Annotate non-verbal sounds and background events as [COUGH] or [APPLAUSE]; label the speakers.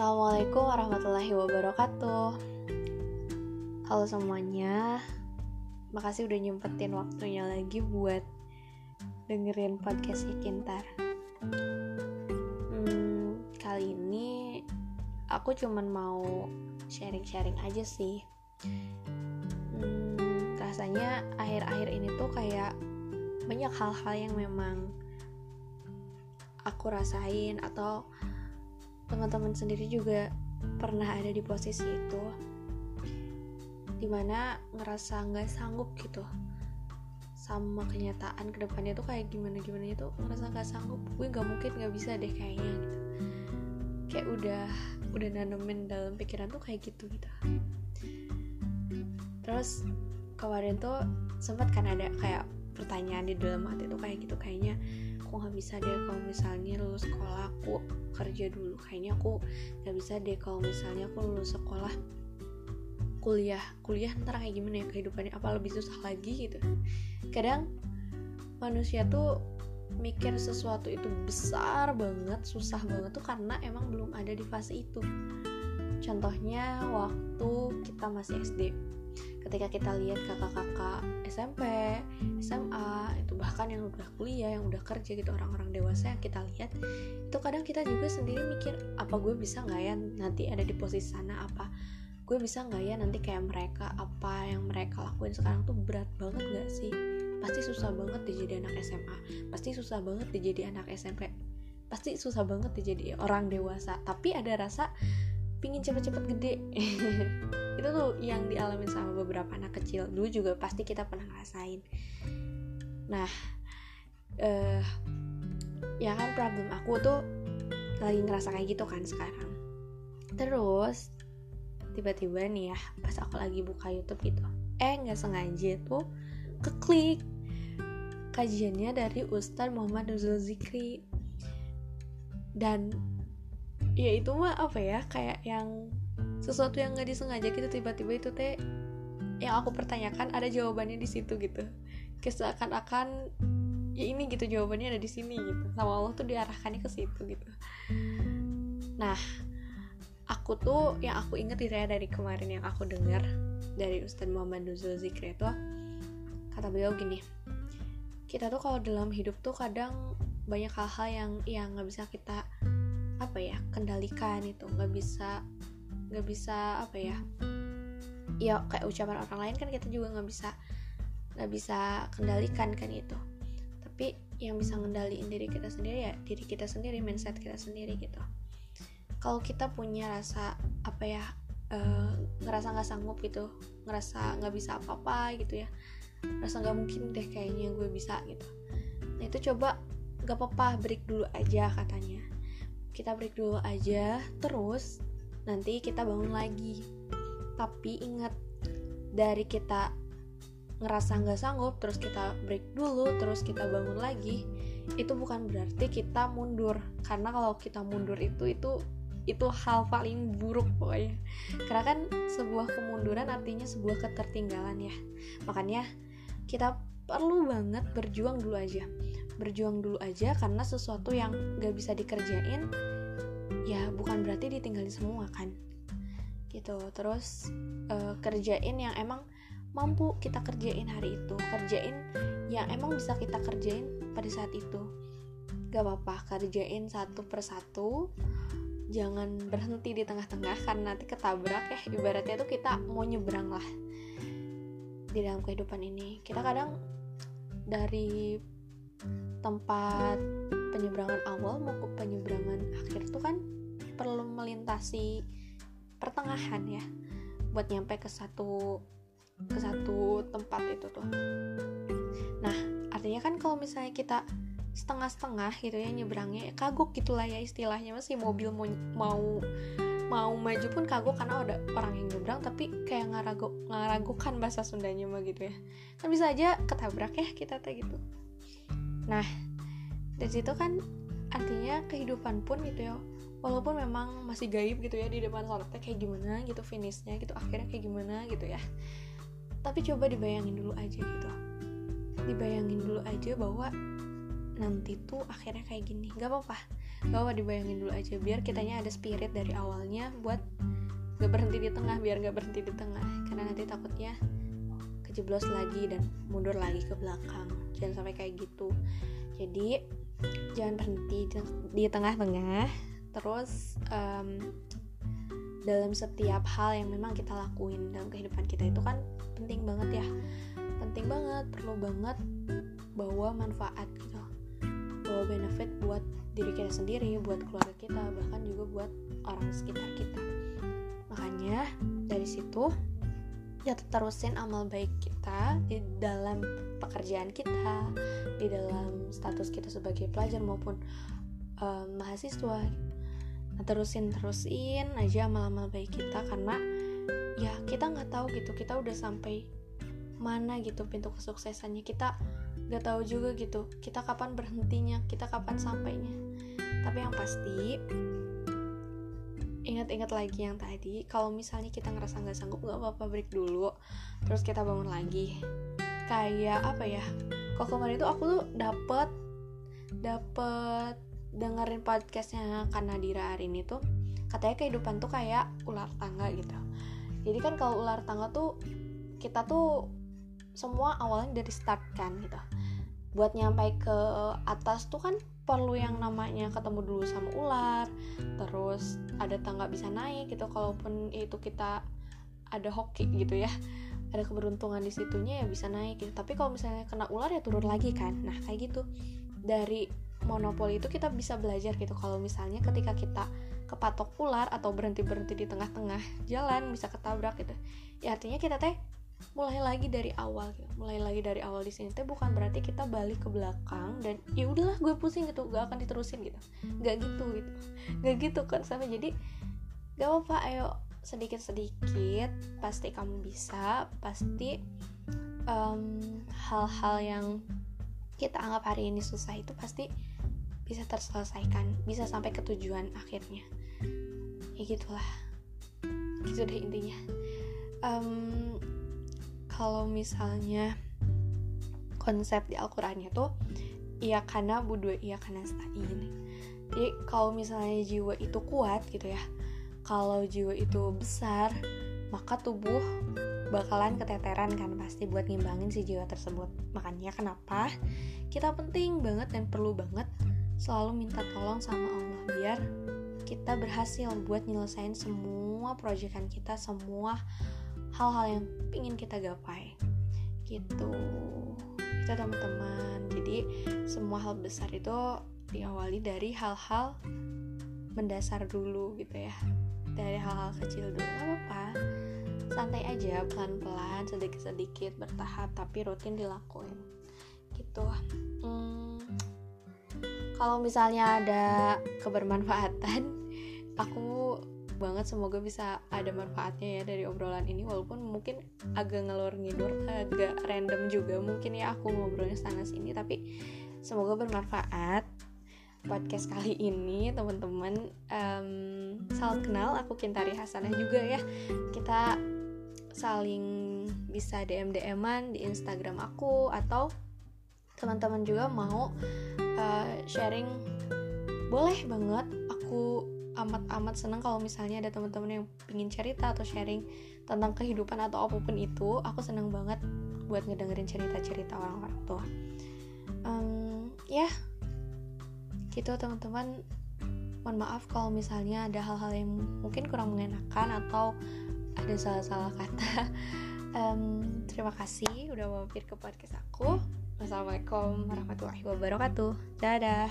Speaker 1: Assalamualaikum warahmatullahi wabarakatuh. Halo semuanya. Makasih udah nyempetin waktunya lagi buat dengerin podcast Kintar hmm, Kali ini aku cuman mau sharing-sharing aja sih. Hmm, Rasanya akhir-akhir ini tuh kayak banyak hal-hal yang memang aku rasain atau teman-teman sendiri juga pernah ada di posisi itu di mana ngerasa nggak sanggup gitu sama kenyataan ke depannya tuh kayak gimana gimana itu ngerasa nggak sanggup. Gue nggak mungkin nggak bisa deh kayaknya gitu. Kayak udah udah nanemin dalam pikiran tuh kayak gitu gitu. Terus kemarin tuh sempat kan ada kayak pertanyaan di dalam hati tuh kayak gitu kayaknya aku nggak bisa deh kalau misalnya lulus sekolah aku kerja dulu. Kayaknya aku nggak bisa deh kalau misalnya aku lulus sekolah kuliah. Kuliah ntar kayak gimana ya kehidupannya? Apa lebih susah lagi gitu? Kadang manusia tuh mikir sesuatu itu besar banget susah banget tuh karena emang belum ada di fase itu. Contohnya waktu kita masih SD ketika kita lihat kakak-kakak SMP, SMA itu bahkan yang udah kuliah, yang udah kerja gitu orang-orang dewasa yang kita lihat itu kadang kita juga sendiri mikir apa gue bisa nggak ya nanti ada di posisi sana? Apa gue bisa nggak ya nanti kayak mereka? Apa yang mereka lakuin sekarang tuh berat banget gak sih? Pasti susah banget dijadi anak SMA pasti susah banget dijadi anak SMP pasti susah banget dijadi orang dewasa. Tapi ada rasa pingin cepet-cepet gede. [LAUGHS] Itu tuh yang dialami sama beberapa anak kecil. Dulu juga pasti kita pernah ngerasain. Nah uh, ya kan problem aku tuh lagi ngerasa kayak gitu kan sekarang. Terus tiba-tiba nih ya pas aku lagi buka YouTube gitu eh nggak sengaja tuh keklik kajiannya dari Ustadz Muhammad Nuzul Zikri. Dan ya itu mah apa ya kayak yang sesuatu yang nggak disengaja gitu tiba-tiba itu teh yang aku pertanyakan ada jawabannya di situ gitu. Keseakan-akan ya ini gitu jawabannya ada di sini gitu. Sama Allah tuh diarahkannya ke situ gitu. Nah aku tuh yang aku inget itu ya dari kemarin yang aku dengar dari Ustadz Muhammad Nuzul Zikri itu kata beliau gini kita tuh kalau dalam hidup tuh kadang banyak hal-hal yang yang nggak bisa kita apa ya kendalikan itu. Nggak bisa nggak bisa apa ya. Ya kayak ucapan orang lain kan kita juga nggak bisa nggak bisa kendalikan kan itu. Tapi yang bisa ngendaliin diri kita sendiri ya diri kita sendiri mindset kita sendiri gitu. Kalau kita punya rasa apa ya uh, ngerasa nggak sanggup gitu ngerasa nggak bisa apa-apa gitu ya ngerasa nggak mungkin deh kayaknya gue bisa gitu. Nah itu coba gak apa-apa break dulu aja katanya kita break dulu aja terus nanti kita bangun lagi. Tapi ingat dari kita ngerasa nggak sanggup terus kita break dulu terus kita bangun lagi itu bukan berarti kita mundur. Karena kalau kita mundur itu itu itu hal paling buruk pokoknya. Karena kan sebuah kemunduran artinya sebuah ketertinggalan ya. Makanya kita perlu banget berjuang dulu aja berjuang dulu aja karena sesuatu yang gak bisa dikerjain ya bukan berarti ditinggalin semua kan. Gitu. Terus uh, kerjain yang emang mampu kita kerjain hari itu kerjain yang emang bisa kita kerjain pada saat itu. Gak apa-apa kerjain satu persatu. Jangan berhenti di tengah-tengah karena nanti ketabrak ya. Ibaratnya itu kita mau nyebrang lah di dalam kehidupan ini. Kita kadang dari tempat penyeberangan awal mau ke penyeberangan akhir tuh kan perlu melintasi pertengahan ya buat nyampe ke satu ke satu tempat itu tuh. Nah artinya kan kalau misalnya kita setengah-setengah gitu ya nyebrangnya ya kagok gitulah ya istilahnya. Masih mobil mau mau mau maju pun kagok karena ada orang yang nyebrang tapi kayak ngaragu ngaragukan bahasa Sundanya mah gitu ya. Kan bisa aja ketabrak ya kita teh gitu nah dari situ kan artinya kehidupan pun gitu ya walaupun memang masih gaib gitu ya di depan sana kayak gimana gitu finishnya gitu akhirnya kayak gimana gitu ya. Tapi coba dibayangin dulu aja gitu. Dibayangin dulu aja bahwa nanti tuh akhirnya kayak gini. Gak apa-apa. Gak apa dibayangin dulu aja. Biar kitanya ada spirit dari awalnya buat gak berhenti di tengah biar gak berhenti di tengah. Karena nanti takutnya kejeblos lagi dan mundur lagi ke belakang jangan sampai kayak gitu. Jadi jangan berhenti di tengah-tengah. Terus um, dalam setiap hal yang memang kita lakuin dalam kehidupan kita itu kan penting banget ya. Penting banget perlu banget bawa manfaat gitu. Bawa benefit buat diri kita sendiri buat keluarga kita bahkan juga buat orang sekitar kita. Makanya dari situ ya terusin amal baik kita di dalam pekerjaan kita di dalam status kita sebagai pelajar maupun um, mahasiswa. Nah, terusin terusin aja amal-amal baik kita karena ya kita nggak tahu gitu kita udah sampai mana gitu pintu kesuksesannya. Kita nggak tahu juga gitu kita kapan berhentinya kita kapan sampainya. Tapi yang pasti ingat-ingat lagi yang tadi kalau misalnya kita ngerasa nggak sanggup nggak apa-apa break dulu terus kita bangun lagi. Kayak apa ya kok kemarin itu aku tuh dapet dapet dengerin podcastnya Kanadira hari ini tuh katanya kehidupan tuh kayak ular tangga gitu. Jadi kan kalau ular tangga tuh kita tuh semua awalnya dari start kan gitu. Buat nyampe ke atas tuh kan perlu yang namanya ketemu dulu sama ular terus ada tangga bisa naik gitu kalaupun itu kita ada hoki gitu ya ada keberuntungan di situnya ya bisa naik gitu. Tapi kalau misalnya kena ular ya turun lagi kan. Nah kayak gitu. Dari monopoli itu kita bisa belajar gitu. Kalau misalnya ketika kita kepatok ular atau berhenti berhenti di tengah-tengah jalan bisa ketabrak gitu. Ya artinya kita teh mulai lagi dari awal gitu. Mulai lagi dari awal di sini teh bukan berarti kita balik ke belakang dan ya udahlah gue pusing gitu. Gak akan diterusin gitu. Gak gitu gitu. Gak gitu kan sampai jadi gak apa-apa ayo sedikit sedikit pasti kamu bisa pasti hal-hal um, yang kita anggap hari ini susah itu pasti bisa terselesaikan bisa sampai ke tujuan akhirnya. Ya gitulah. Gitu deh intinya. Um, kalau misalnya konsep di Al-Qurannya tuh iya karena budua iya karena stain. Jadi kalau misalnya jiwa itu kuat gitu ya kalau jiwa itu besar maka tubuh bakalan keteteran kan pasti buat ngimbangin si jiwa tersebut. Makanya kenapa kita penting banget dan perlu banget selalu minta tolong sama Allah biar kita berhasil buat nyelesain semua proyekan kita semua hal-hal yang ingin kita gapai. Gitu. Itu teman-teman. Jadi semua hal besar itu diawali dari hal-hal mendasar dulu gitu ya. Dari hal-hal kecil dulu. Apa-apa. Santai aja pelan-pelan sedikit-sedikit bertahap tapi rutin dilakuin. Gitu. Hmm, kalau misalnya ada kebermanfaatan aku banget semoga bisa ada manfaatnya ya dari obrolan ini walaupun mungkin agak ngelur ngidur agak random juga mungkin ya aku ngobrolnya sana sini tapi semoga bermanfaat podcast kali ini teman-teman. Um, salam kenal aku Kintari Hasanah juga ya. Kita saling bisa DM DM-an di Instagram aku atau teman-teman juga mau uh, sharing boleh banget aku amat-amat seneng kalau misalnya ada teman-teman yang pingin cerita atau sharing tentang kehidupan atau apa pun itu aku seneng banget buat ngedengerin cerita-cerita orang-orang tua um, ya gitu teman-teman mohon maaf kalau misalnya ada hal-hal yang mungkin kurang mengenakan atau ada salah-salah kata [LAUGHS] um, terima kasih udah mampir ke podcast aku Wassalamualaikum warahmatullahi wabarakatuh. Dadah.